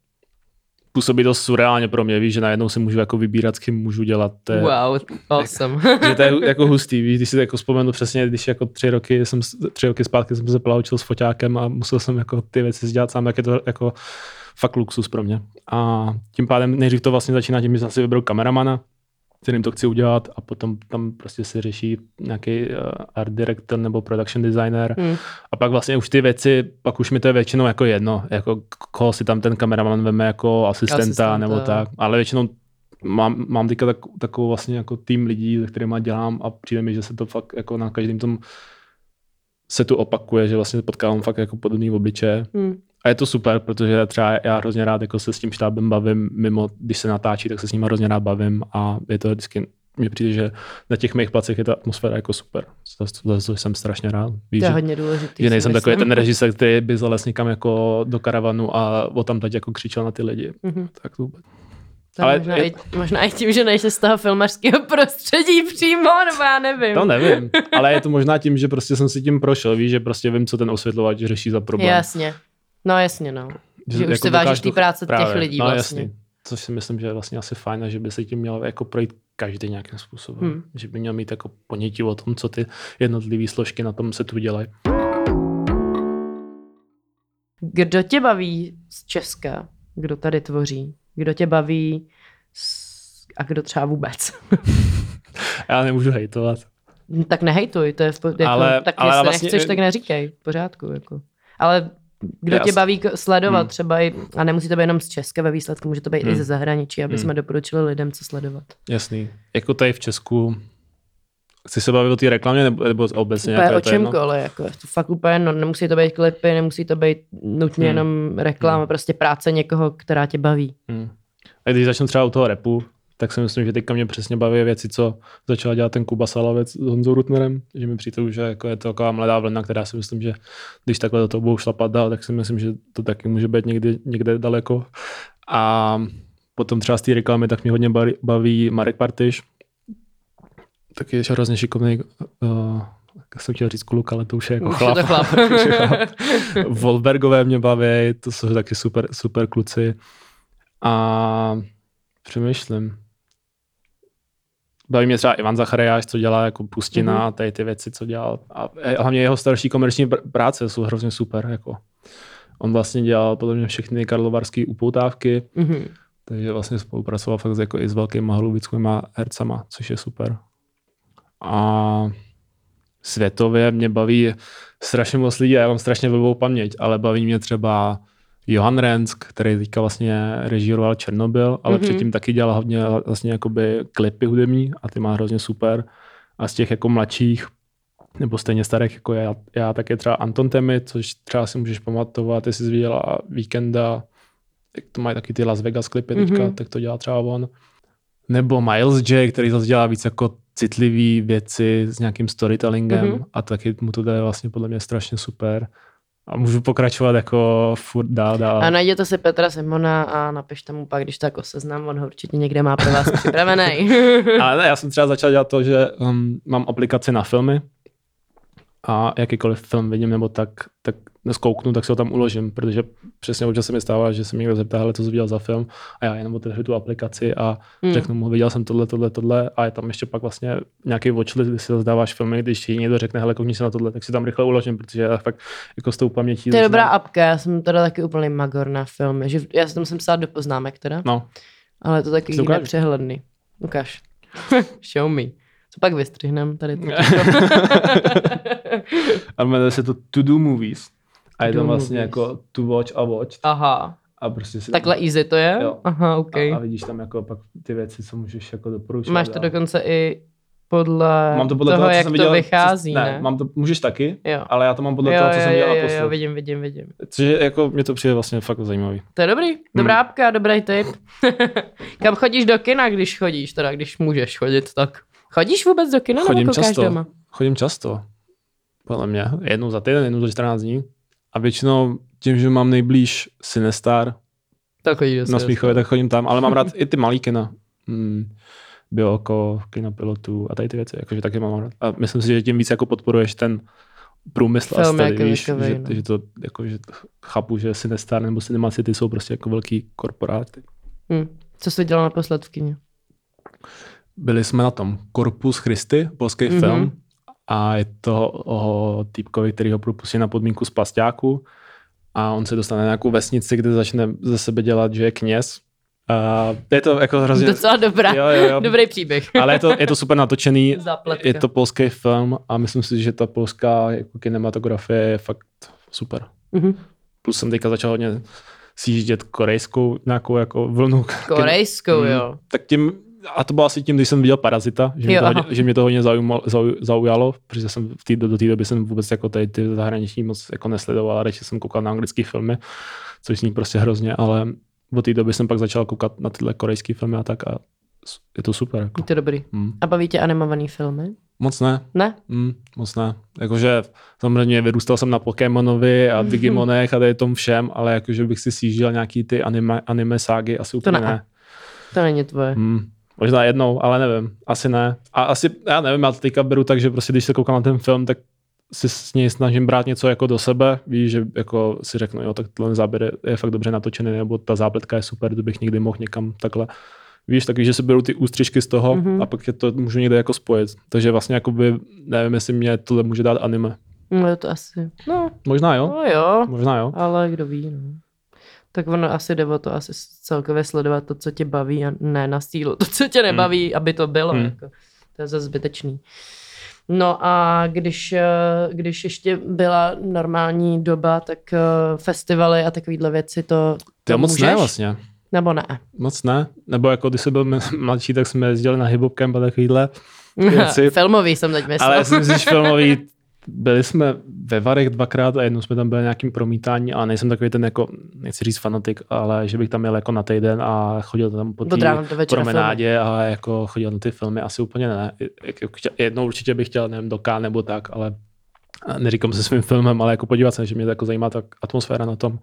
působí dost surreálně pro mě, víš, že najednou si můžu jako vybírat, s kým můžu dělat. To je, Wow, awesome. že to je jako hustý, víš, když si to jako vzpomenu přesně, když jako tři roky, jsem, tři roky zpátky jsem se plavčil s foťákem a musel jsem jako ty věci dělat sám, tak je to jako fakt luxus pro mě. A tím pádem nejdřív to vlastně začíná tím, že jsem si vybral kameramana, kterým to chci udělat a potom tam prostě si řeší nějaký uh, art director nebo production designer Hmm. a pak vlastně už ty věci, pak už mi to je většinou jako jedno, jako koho si tam ten kameraman veme jako asistenta, Asistenta. nebo tak, ale většinou mám, mám teďka tak, takovou vlastně jako tým lidí, se kterými dělám a přijde mi, že se to fakt jako na každém tom se tu opakuje, že vlastně potkávám fakt jako podobný obličeje. Hmm. A je to super, protože třeba já hrozně rád jako se s tím štábem bavím, mimo když se natáčí, tak se s ním hrozně rád bavím a je to vždycky, mně přijde, že na těch mých placech je ta atmosféra jako super. Za, za to jsem strašně rád. Víš, To je že- hodně důležitý. že nejsem takový ten režisér, který by zales někam jako do karavanu a o tam teď jako křičel na ty lidi. Mhm. Tak to vůbec. To Ale možná, je- i, možná i tím, že nejsi z toho filmařského prostředí přímo, nebo já nevím. To nevím, ale je to možná tím, že prostě jsem si tím prošel, víš, že prostě vím, co ten osvětlovač řeší za problém. Jasně. No jasně, no. Že už si vážíš té práce těch právě, lidí no, vlastně. Jasný. Což si myslím, že je vlastně asi fajn a že by se tím měl jako projít každý nějakým způsobem. Hmm. Že by měl mít jako ponětí o tom, co ty jednotlivé složky na tom se tu dělají. Kdo tě baví z Česka? Kdo tady tvoří? Kdo tě baví z... a kdo třeba vůbec? Já nemůžu hejtovat. tak nehejtuj, to je v po... jako, Ale- tak ale jestli vlastně- nechceš, tak neříkej, v pořádku. Jako. Ale kdo tě baví sledovat Hmm. třeba i, a nemusí to být jenom z Česka ve výsledku, může to být i Hmm. ze zahraničí, aby Hmm. jsme doporučili lidem, co sledovat. Jasný. Jako tady v Česku, chci se bavit o té reklamě nebo, nebo obecně? Úplně jako o čemkoliv, jako to fakt úplně, no, nemusí to být klipy, nemusí to být nutně Hmm. jenom reklama, Hmm. prostě práce někoho, která tě baví. Hmm. A když začnu třeba u toho repu, tak si myslím, že teďka mě přesně baví věci, co začal dělat ten Kuba Salavec s Honzou Rutnerem, že mi přijde, že jako je to taková mladá vlna, která si myslím, že když takhle do toho budou šlapat dál, tak si myslím, že to taky může být někdy, někde daleko. A potom třeba z té reklamy, tak mě hodně baví, Marek Partiš, taky je hrozně šikovný, uh, jak jsem chtěl říct kluk, ale to už je jako Už chlap. je chlap. Wolbergové mě baví, to jsou taky super, super kluci. A přemýšlím. Baví mě třeba Ivan Zachariáš, co dělá jako Pustina, Mhm. mm-hmm. tady ty věci, co dělal. A hlavně jeho starší komerční pr- práce jsou hrozně super. Jako. On vlastně dělal podle mě všechny karlovarské upoutávky, Mhm. takže vlastně spolupracoval fakt jako i s velkýma holubickýma hercama, což je super. A světově mě baví strašně moc lidí, a já mám strašně blbou paměť, ale baví mě třeba Johan Rensk, který teďka vlastně režíroval Černobyl, ale Mhm. mm-hmm. předtím taky dělal hodně vlastně jakoby klipy hudební a ty má hrozně super. A z těch jako mladších, nebo stejně starých jako já, já tak je třeba Anton Temy, což třeba si můžeš pamatovat, jestli jsi viděla Víkenda, jak to mají taky ty Las Vegas klipy teďka, Mhm. mm-hmm. tak to dělá třeba on. Nebo Miles J, který zase dělá víc jako citlivý věci s nějakým storytellingem Mhm. mm-hmm. a taky mu to jde vlastně podle mě strašně super. A můžu pokračovat jako furt dál, dál. A najděte si Petra Simona a napište mu pak, když to jako seznam, on ho určitě někde má pro vás připravený. Ale ne, já jsem třeba začal dělat to, že um, mám aplikaci na filmy a jakýkoliv film vidím nebo tak, tak neskouknu, tak si ho tam uložím, protože přesně občas se mi stává, že se mě někdo zeptá, hele, co jsi viděl za film a já jenom otevřu tu aplikaci a Hmm. řeknu mu, viděl jsem tohle, tohle, tohle a je tam ještě pak vlastně nějaký watchlist, kdy si zdáváš filmy, když ti někdo řekne, hele, koukni se na tohle, tak si tam rychle uložím, protože já fakt jako s tou pamětí. To je znám- dobrá apka, já jsem teda taky úplný magor na filmy, že já jsem musím psát do poznámek teda, No, ale to taky nepřehledný. Ukáž. Show me. Co pak vystřihnem tady? to? a jmenuje se to To Do Movies. A je To tam vlastně Movies. jako To Watch a Watch. Aha, A prostě si takhle easy to je? Jo. Aha, ok. A, a vidíš tam jako pak ty věci, co můžeš jako doporučit. Máš to a- dokonce i podle, Mám to podle toho, toho, co jak jsem to viděl, vychází, co, ne? ne, mám to, můžeš taky, Jo. ale já to mám podle jo, toho, co jo, jsem dělal jo, jo, vidím, vidím, vidím. Což je, jako, mě to přijde vlastně fakt zajímavý. To je dobrý, dobrá Hmm. apka, dobrý tip. Kam chodíš do kina, když chodíš, teda když můžeš chodit, tak. Chodíš vůbec do kina Chodím nebo často. doma? Chodím často. Podle mě. Jednou za týden, jednou za 14 dní. A většinou tím, že mám nejblíž Sinestar Tak chodíš na. Smíchově, tak chodím tam. Ale mám rád i ty malý kina. Hmm. Bioko, kina pilotů a tady ty věci, jakože taky mám rád. A myslím si, že tím víc jako podporuješ ten průmysl Film a styl, jako víš, takovej, že, no. že, to, jako, že chápu, že Sinestar nebo Cinema City jsou prostě jako velký korporáty. Hm. Co jsi dělal naposled v kině? Byli jsme na tom Corpus Christi, polský Mhm. mm-hmm. film, a je to o týpkovi, který ho propustí na podmínku z pasťáku a on se dostane na nějakou vesnici, kde začne ze sebe dělat, že je kněz. A je to jako hrozně... Docela dobrá, Jo, jo, jo. dobrý příběh. Ale je to, je to super natočený, Zápletka. je to polský film a myslím si, že ta polská jako kinematografie je fakt super. Mhm. Plus jsem teďka začal hodně sjíždět korejskou nějakou jako vlnu. Korejskou, Mm. jo. Tak tím, a to bylo asi tím, když jsem viděl Parazita, že, mě Jo, to, aha. hodně, že mě to hodně zaujalo, zau, zaujalo, protože jsem v tý, do té doby jsem vůbec jako tady ty zahraniční moc jako nesledoval, a radši jsem koukal na anglické filmy, což zní prostě hrozně, ale od té doby jsem pak začal koukat na tyhle korejské filmy a tak a je to super. Jako. Je to dobrý. Hmm. A baví tě animovaný filmy? Moc ne, Ne? hmm, moc ne. Jakože samozřejmě vyrůstal jsem na Pokémonovi a Digimonech a tady tom všem, ale jakože bych si sjížděl nějaký ty anime, anime ságy, asi úplně ne. ne. To není tvoje. Hmm. Možná jednou, ale nevím. Asi ne. A asi, já nevím, já to teďka beru tak, že prostě když se koukám na ten film, tak si s něj snažím brát něco jako do sebe. Víš, že jako si řeknu, jo, tak ten záběr je, je fakt dobře natočený, nebo ta zápletka je super, to bych nikdy mohl někam takhle. Víš, takže že si beru ty ústřičky z toho Mhm. mm-hmm. a pak je to můžu někde jako spojit. Takže vlastně jakoby, nevím, jestli mě tohle může dát anime. No to asi. No, Možná jo, no jo. možná jo. Ale kdo ví, no. Tak ono asi jde o to asi celkově sledovat to, co tě baví a ne na sílu. To, co tě nebaví, aby to bylo. Hmm. Jako. To je zase zbytečný. No a když, eh, když ještě byla normální doba, tak eh, festivaly a takovéhle věci, to, To to moc můžeš? ne vlastně. Nebo ne? Moc ne. Nebo jako když jsem byl mladší, tak jsme jezdili na hip camp a takovýhle věci. Filmový jsem teď myslel. Ale já si myslím, že filmový, byli jsme ve Varech dvakrát a jednou jsme tam byli na nějakým promítání a nejsem takový ten jako, nechci říct fanatik, ale že bych tam jel jako na týden a chodil tam po té promenádě a jako chodil na ty filmy, asi úplně ne. Jako Jednou určitě bych chtěl, nevím, do Cannes nebo tak, ale neříkám se svým filmem, ale jako podívat se, že mě to jako zajímá ta atmosféra na tom.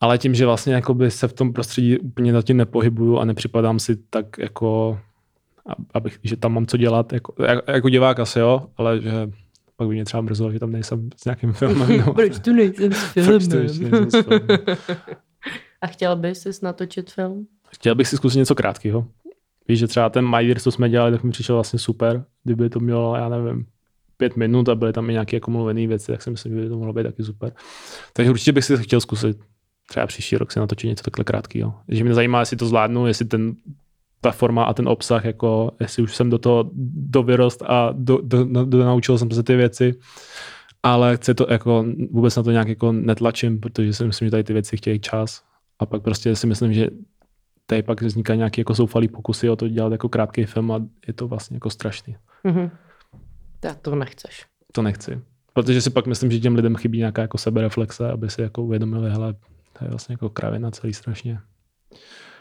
Ale tím, že vlastně jakoby se v tom prostředí úplně zatím nepohybuju a nepřipadám si tak jako, abych, že tam mám co dělat, jako, jako, jako divák asi jo, ale že pak by mě třeba mrzelo, že tam nejsem s nějakým filmem. No. Proč tu nejsem s Proč tu filmem? nejsem s filmem? A chtěl bys si natočit film? Chtěl bych si zkusit něco krátkého. Víš, že třeba ten My Year, co jsme dělali, tak mi přišel vlastně super. Kdyby to mělo, já nevím, pět minut a byly tam i nějaké jako mluvené věci, tak si myslím, že by to mohlo být taky super. Takže určitě bych si chtěl zkusit třeba příští rok si natočit něco takhle krátkého. Že mě zajímá, jestli to zvládnu, jestli ten ta forma a ten obsah, jako jestli už jsem do toho dovyrost a do, do, do, do, naučil jsem se ty věci, ale chci to jako, vůbec na to nějak jako netlačím, protože si myslím, že tady ty věci chtějí čas a pak prostě si myslím, že tady pak vznikají nějaké jako zoufalý pokusy o to dělat jako krátký film a je to vlastně jako strašný. Mhm. Tak to nechceš. To nechci. Protože si pak myslím, že těm lidem chybí nějaká jako sebereflexe, aby si jako uvědomili, hele, to je vlastně jako kravina celý strašně.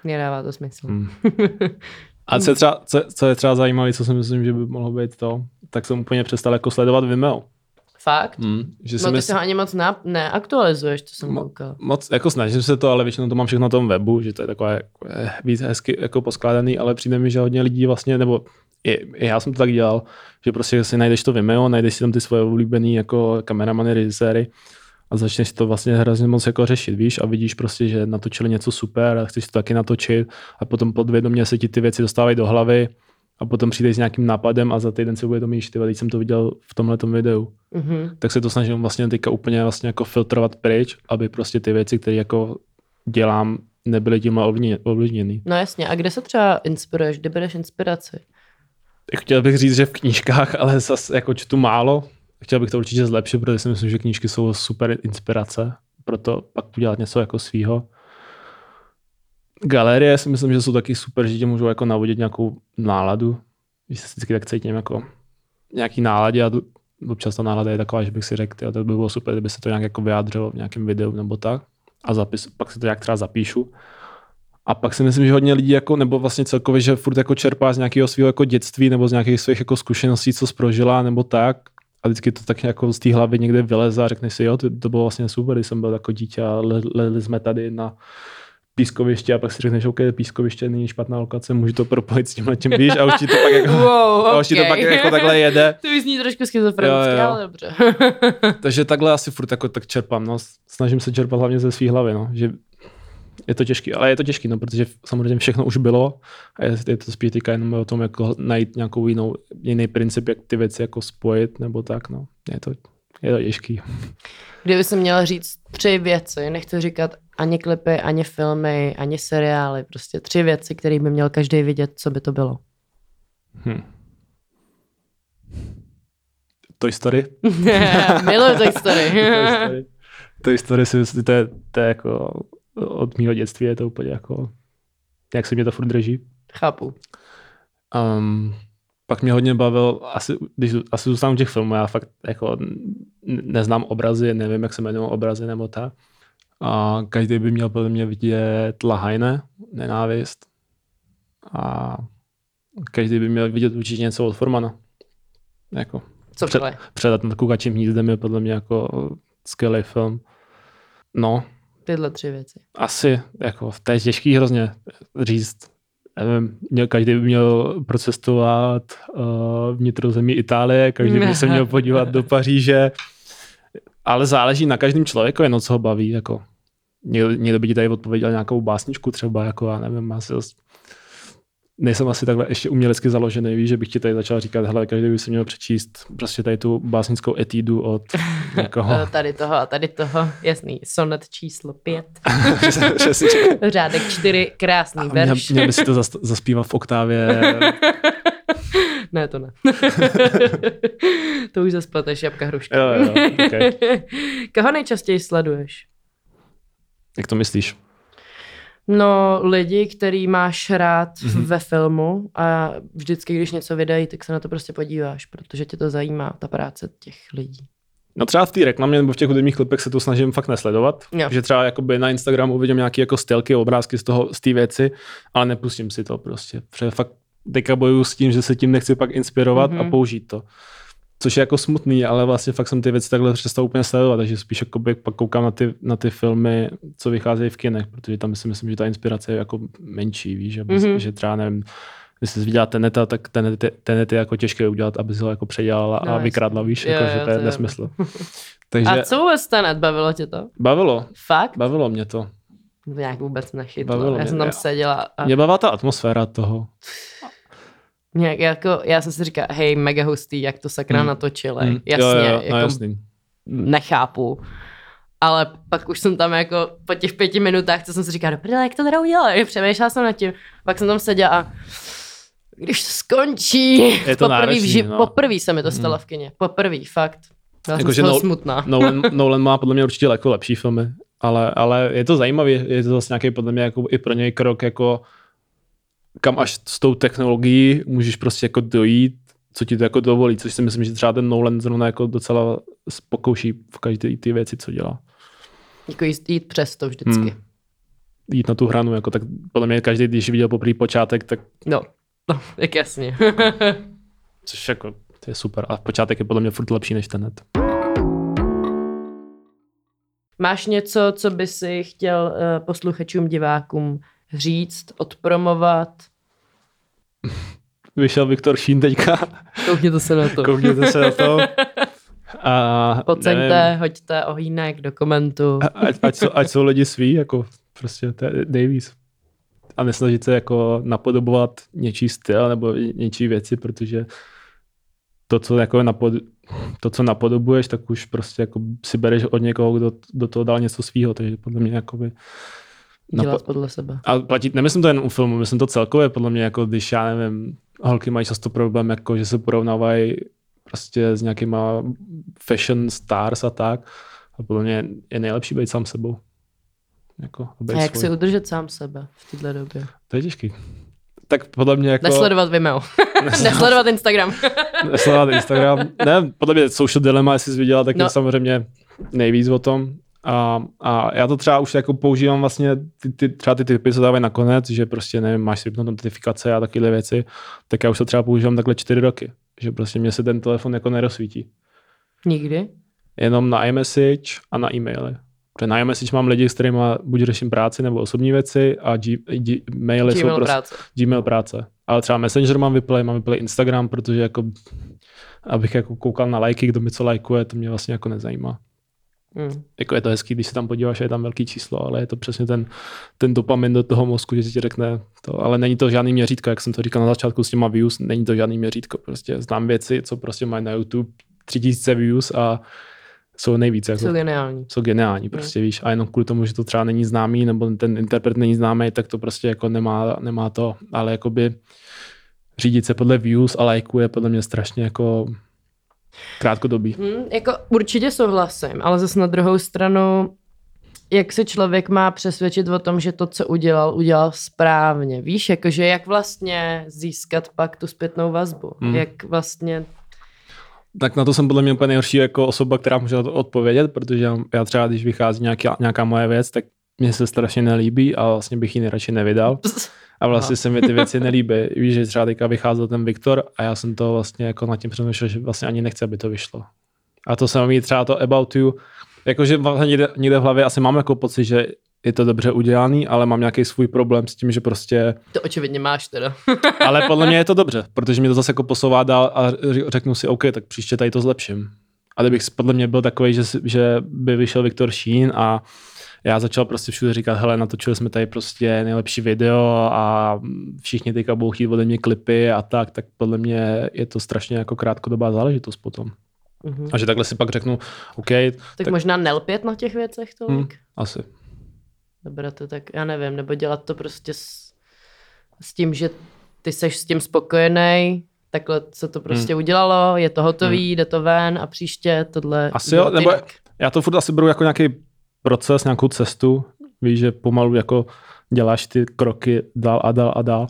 Nedává to smysl. Hmm. A co je, třeba, co, co je třeba zajímavé, co si myslím, že by mohlo být to, tak jsem úplně přestal jako sledovat Vimeo. Fakt? Hmm. Že No si ty mysl... se ho ani moc na, neaktualizuješ, to jsem Mo- koukal. Moc, jako snažím se to, ale většinou to mám všechno na tom webu, že to je takové jako, eh, víc hezky jako poskládaný, ale přijde mi, že hodně lidí vlastně, nebo i, i já jsem to tak dělal, že prostě si najdeš to Vimeo, najdeš si tam ty svoje oblíbený jako kameramany, režiséry a začneš to vlastně hrozně moc jako řešit, víš, a vidíš prostě, že natočili něco super a chceš to taky natočit a potom podvědomě se ti ty věci dostávají do hlavy a potom přijdeš s nějakým nápadem a za týden si uvědomíš, ty teď jsem to viděl v tomhle videu Mhm. tak se to snažím vlastně teďka úplně vlastně jako filtrovat pryč, aby prostě ty věci, které jako dělám, nebyly tímhle ovlivně- ovlivněny. No jasně, a kde se třeba inspiruješ, kde bereš inspiraci? Chtěl bych říct, že v knížkách, ale zase jako čtu málo. Chtěl bych to určitě zlepšit, protože si myslím, že knížky jsou super inspirace, proto pak udělat něco jako svýho. Galerie si myslím, že jsou taky super, že tě můžou jako navodit nějakou náladu, že se vždycky tak cítím jako nějaký náladě a občas ta nálada je taková, že bych si řekl, to by bylo super, kdyby se to nějak jako vyjádřilo v nějakém videu nebo tak a zapis, pak si to nějak třeba zapíšu. A pak si myslím, že hodně lidí, jako, nebo vlastně celkově, že furt jako čerpá z nějakého svého jako dětství nebo z nějakých svých jako zkušeností, co prožila nebo tak. A vždycky to tak jako z té hlavy někde vyleze a řekneš si, jo, to, to bylo vlastně super, když jsem byl jako dítě a le- lezli jsme tady na pískoviště a pak si řekneš, OK, pískoviště není špatná lokace, můžu to propojit s tímhle tím, víš, a už ti to pak jako, Wow, a už ti to pak jako takhle jede. To vyzní trošku schizofrenicky, ale dobře. Takže takhle asi furt jako tak čerpám, no. Snažím se čerpat hlavně ze své hlavy, no. Že je to těžký, ale je to těžký, no, protože samozřejmě všechno už bylo a je, je to spíš teďka jenom o tom, jako najít nějakou jinou, jiný princip, jak ty věci jako spojit, nebo tak, no. Je to, je to těžký. Kdyby se měla říct tři věci, nechci říkat ani klipy, ani filmy, ani seriály, prostě tři věci, které by měl každý vidět, co by to bylo. Hm. Toy Story. Miluji Toy Story. Toy Story. Toy Story si myslím, to je, to je jako od mého dětství je to úplně jako, jak se mě to furt drží. Chápu. Um, pak mě hodně bavil, asi, když asi zůstanu těch filmů, já fakt jako neznám obrazy, nevím, jak se jmenují obrazy nebo tak. A každý by měl podle mě vidět Lahajne, nenávist. A každý by měl vidět určitě něco od Formana. Jako Co Před-? Předat nad kukačím hnízdem je podle mě jako skvělý film. No, Tyhle tři věci. asi, jako, to je těžký hrozně říct. Nevím, měl, každý by měl procestovat uh, vnitrozemí Itálie, každý by se měl podívat do Paříže, ale záleží na každém člověku, no, co ho baví. Jako. Někdo, někdo by ti tady odpověděl nějakou básničku třeba, jako já nevím, asi nejsem asi takhle ještě umělecky založený, víš, že bych ti tady začal říkat, hele, každý by si měl přečíst prostě tady tu básnickou etídu od někoho. Eh, Tady toho a tady toho. Jasný. Sonet číslo pět. Řádek čtyři. Krásný A měl, verš. měl by si to zas, zaspívat v oktávě ne, to ne. to už zaspleteš jabka hruška. Jo, jo, okay. Koho nejčastěji sleduješ? Jak to myslíš? No, lidi, který máš rád mm-hmm. ve filmu a vždycky, když něco vydají, tak se na to prostě podíváš, protože tě to zajímá, ta práce těch lidí. No třeba v té reklamě nebo v těch hudebních klipech se to snažím fakt nesledovat. Jo. Že třeba jakoby na Instagramu uvidím nějaké jako stylky, obrázky z toho, z té věci, ale nepustím si to prostě. Protože fakt teďka bojuju s tím, že se tím nechci pak inspirovat mm-hmm. a mhm. použít to. Což je jako smutný, ale vlastně fakt jsem ty věci takhle přestal úplně sledovat, takže spíš jakoby pak koukám na ty, na ty filmy, co vycházejí v kinech, protože tam si myslím, že ta inspirace je jako menší, víš, že, mm-hmm. že třeba nevím, když jsi viděla Teneta, tak Tenet, Tenet je jako těžké udělat, aby si ho jako předělala no, a vykradla, víš, jo, jako, jo, že to je nesmysl. Takže... A co vůbec Tenet, bavilo tě to? Bavilo. Fakt? Bavilo mě to. Nějak vůbec nechytlo. Bavilo já jsem tam seděla. A... Mě bavila ta atmosféra toho. Nějak jako, já jsem si říkal, hej, mega hustý, jak to sakra hmm. natočili. Hmm. Jasně, jo, jo, no, jako jasný. nechápu. Ale pak už jsem tam jako po těch pěti minutách, co jsem si říkal, dobrý, jak to teda udělali? Přemýšlela jsem nad tím. Pak jsem tam seděla a když to skončí, je to poprvý, náročný, ži- no. poprvý se mi to stalo hmm. v kině. Poprvý, fakt. Já jako, jsem no, smutná. Nolan, Nolan má podle mě určitě jako lepší filmy, ale, ale je to zajímavé, je to zase nějaký podle mě jako i pro něj krok jako kam až s tou technologií můžeš prostě jako dojít, co ti to jako dovolí, což si myslím, že třeba ten Nolan zrovna jako docela pokouší v každé ty věci, co dělá. Jako jít, jít přes to vždycky. Hmm. Jít na tu hranu, jako tak podle mě každý, když viděl poprvé počátek, tak... No, no jak jasně. což jako, to je super. A počátek je podle mě furt lepší než ten net. Máš něco, co by si chtěl uh, posluchačům, divákům říct, odpromovat? Vyšel Viktor Šín teďka. Koukněte se na to. Koukněte se na to. A Poceňte, nevím, hoďte ohýnek do komentu. Ať, ať, jsou, ať jsou lidi sví, jako prostě to je Davies. A nesnažit se jako napodobovat něčí styl nebo něčí věci, protože to, co jako napod, to, co napodobuješ, tak už prostě jako si bereš od někoho, kdo do toho dal něco svýho, takže podle mě jakoby Dělat podle sebe. A platit, nemyslím to jen u filmu, myslím to celkově, podle mě, jako když já nevím, holky mají často problém, jako že se porovnávají prostě s nějakýma fashion stars a tak. A podle mě je nejlepší být sám sebou. Jako, a, a jak svůj. si udržet sám sebe v této době? To je těžký. Tak podle mě jako... Nesledovat Vimeo. Nesledovat Instagram. Nesledovat Instagram. Ne, podle mě Social Dilemma, jestli jsi viděla, tak no. je samozřejmě nejvíc o tom. A, a já to třeba už jako používám vlastně ty, ty, třeba ty typy, co dávají nakonec, že prostě nevím, máš si notifikace a takové věci, tak já už to třeba používám takhle čtyři roky, že prostě mě se ten telefon jako nerozsvítí. Nikdy? Jenom na iMessage a na e-maily. Protože na iMessage mám lidi, s kterými buď řeším práci nebo osobní věci a G, G, maily Gmail jsou prostě práce. Gmail práce. Ale třeba Messenger mám vyplay, mám vyplay Instagram, protože jako abych jako koukal na lajky, kdo mi co lajkuje, to mě vlastně jako nezajímá. Mm. Jako je to hezký, když se tam podíváš, je tam velký číslo, ale je to přesně ten, ten dopamin do toho mozku, že ti řekne to, ale není to žádný měřítko, jak jsem to říkal na začátku s těma views, není to žádný měřítko, prostě znám věci, co prostě mají na YouTube 3000 views a jsou nejvíce. Jako, jsou geniální. Jsou geniální, mm. prostě mm. víš, a jenom kvůli tomu, že to třeba není známý, nebo ten interpret není známý, tak to prostě jako nemá, nemá to, ale jakoby řídit se podle views a lajku je podle mě strašně jako Krátkodobý. Hmm, jako určitě souhlasím, ale zase na druhou stranu, jak se člověk má přesvědčit o tom, že to, co udělal, udělal správně. Víš, jakože jak vlastně získat pak tu zpětnou vazbu. Hmm. Jak vlastně tak na to jsem podle mě úplně nejhorší jako osoba, která může na to odpovědět, protože já třeba, když vychází nějaká, nějaká moje věc, tak mně se strašně nelíbí a vlastně bych ji nejradši nevydal. A vlastně se mi ty věci nelíbí. Víš, že třeba teďka vycházel ten Viktor a já jsem to vlastně jako nad tím přemýšlel, že vlastně ani nechci, aby to vyšlo. A to jsem mít třeba to About You, jakože vlastně někde, někde v hlavě asi mám jako pocit, že je to dobře udělaný, ale mám nějaký svůj problém s tím, že prostě... To očividně máš teda. ale podle mě je to dobře, protože mě to zase jako posouvá dál a řeknu si, OK, tak příště tady to zlepším. A kdybych podle mě byl takový, že, že by vyšel Viktor Šín a já začal prostě všude říkat, hele, natočili jsme tady prostě nejlepší video a všichni teďka budou chtít ode mě klipy a tak, tak podle mě je to strašně jako krátkodobá záležitost potom. Mm-hmm. A že takhle si pak řeknu, OK. Tak, tak možná nelpět na těch věcech tolik? Hmm, asi. Dobrá, to tak, já nevím, nebo dělat to prostě s, s tím, že ty seš s tím spokojený, takhle se to prostě hmm. udělalo, je to hotový, hmm. jde to ven a příště tohle Asi jo, nebo jinak. já to furt asi beru jako nějaký proces, nějakou cestu, víš, že pomalu jako děláš ty kroky dál a dál a dál.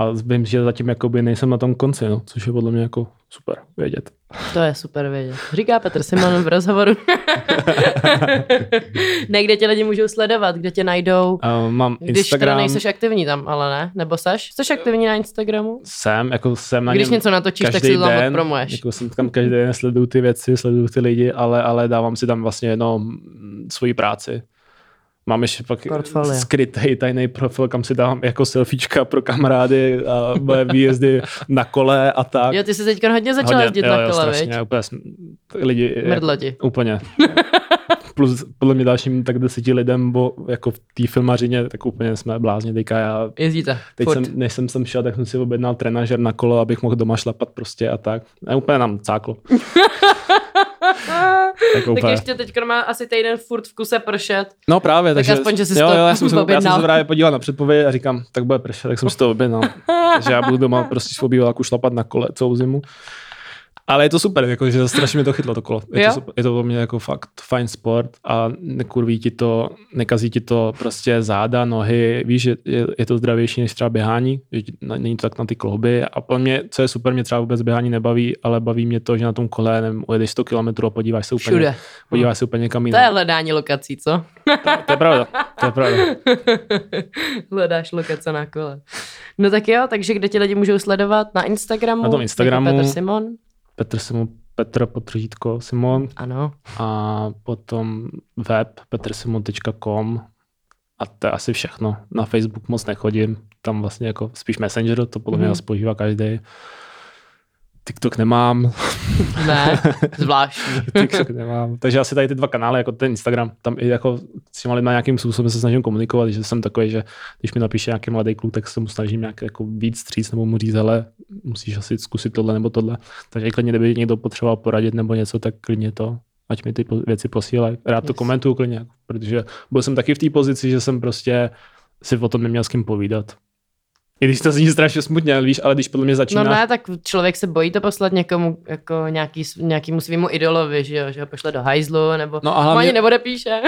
A vím, že zatím jakoby nejsem na tom konci, no, což je podle mě jako super vědět. To je super vědět. Říká Petr Simon v rozhovoru. ne, kde tě lidi můžou sledovat, kde tě najdou. Uh, mám Když teda Instagram, nejseš aktivní tam, ale ne? Nebo seš? Jsi aktivní na Instagramu? jsem, jako jsem na Když něco natočíš, tak si to tam odpromuješ. Jako jsem tam každý den, sleduju ty věci, sleduju ty lidi, ale, ale dávám si tam vlastně jenom svoji práci. Mám ještě pak Portfolio. skrytý tajný profil, kam si dávám jako selfiečka pro kamarády a moje výjezdy na kole a tak. Jo, ty jsi teď hodně začal Hodně, jezdit jo, na jo, kole, strašně, úplně jsem, lidi, Mrdlo ti. Úplně. Plus podle mě dalším tak deseti lidem, bo jako v té filmařině, tak úplně jsme blázni. Teďka já, Jezdíte. teď Furt. jsem, než jsem sem šel, tak jsem si objednal trenažer na kolo, abych mohl doma šlapat prostě a tak. A úplně nám cáklo. tak Tak ještě teď má asi týden furt v kuse pršet. No právě, Tak takže... aspoň, že jsi jo, to jo, já jsem, se, já jsem se právě podíval na předpověď a říkám, tak bude pršet, tak jsem si to objednal. takže já budu doma prostě s obýváku šlapat na kole celou zimu. Ale je to super, jako, že strašně mě to chytlo to kolo. Je Jo? to, super, je to pro mě jako fakt fajn sport a nekurví ti to, nekazí ti to prostě záda, nohy, víš, že je, je to zdravější než třeba běhání, že není to tak na ty klouby a pro mě, co je super, mě třeba vůbec běhání nebaví, ale baví mě to, že na tom kole, nevím, ujedeš 100 km a podíváš se úplně, Všude. podíváš se úplně někam To jinam. je hledání lokací, co? To je pravda, to je pravda. Hledáš lokace na kole. No tak jo, takže kde ti lidi můžou sledovat? Na Instagramu? Na tom Instagramu. Petr Simon? Petr Simon, Petr potržítko Simon Ano. a potom web petrsimon.com a to je asi všechno. Na Facebook moc nechodím, tam vlastně jako spíš Messenger, to podle mě Mhm. mm. používá každý. TikTok nemám, Ne, zvláštní. TikTok nemám. Takže asi tady ty dva kanály, jako ten Instagram, tam i jako s těma lidma nějakým způsobem se snažím komunikovat, že jsem takový, že když mi napíše nějaký mladý kluk, tak se mu snažím nějak jako víc stříc nebo mu říct, hele, musíš asi zkusit tohle nebo tohle. Takže klidně, kdyby někdo potřeboval poradit nebo něco, tak klidně to, ať mi ty věci posílají. Rád to Yes. komentuju klidně, protože byl jsem taky v té pozici, že jsem prostě si o tom neměl s kým povídat. I když to zní strašně smutně, víš, ale když podle mě No začínáš... ne, tak člověk se bojí to poslat někomu, jako nějaký, nějakýmu svýmu idolovi, že jo, že ho pošle do hajzlu, nebo No a hlavně- ani neodepíše.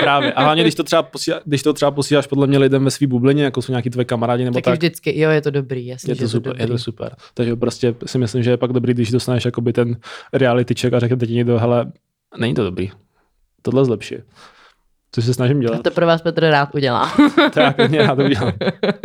Právě. A hlavně, když to třeba, posílá, když to třeba posíláš podle mě lidem ve svý bublině, jako jsou nějaký tvoje kamarádi nebo tak, tak, vždycky, jo, je to dobrý, jasně, je že to, super, dobrý. je to super. Takže prostě si myslím, že je pak dobrý, když dostaneš jakoby ten reality check a řekne ti někdo, hele, není to dobrý. Tohle zlepší. Což se snažím A dělat. to pro vás Petr rád udělá. tak, mě to udělám.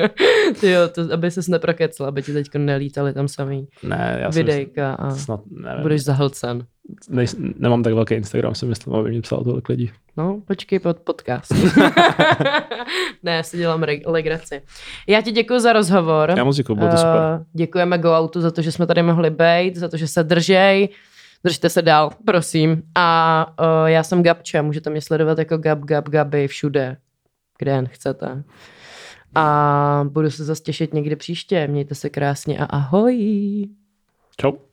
Ty jo, to, aby ses neprokecl, aby ti teď nelítali tam samý Ne, já jsem videjka a snad, nevím, budeš zahlcen. nej, nemám tak velký Instagram, si myslím, aby mě psal tolik lidí. No, počkej pod podcast. ne, já si dělám re- legraci. Já ti děkuji za rozhovor. Já moc děkuji, bylo to super. Eh, děkujeme Go Outu za to, že jsme tady mohli být, za to, že se držej. Držte se dál, prosím. A uh, já jsem Gabče, můžete mě sledovat jako Gab, Gab, Gaby všude, kde jen chcete. A budu se zase těšit někdy příště. Mějte se krásně a ahoj. Čau.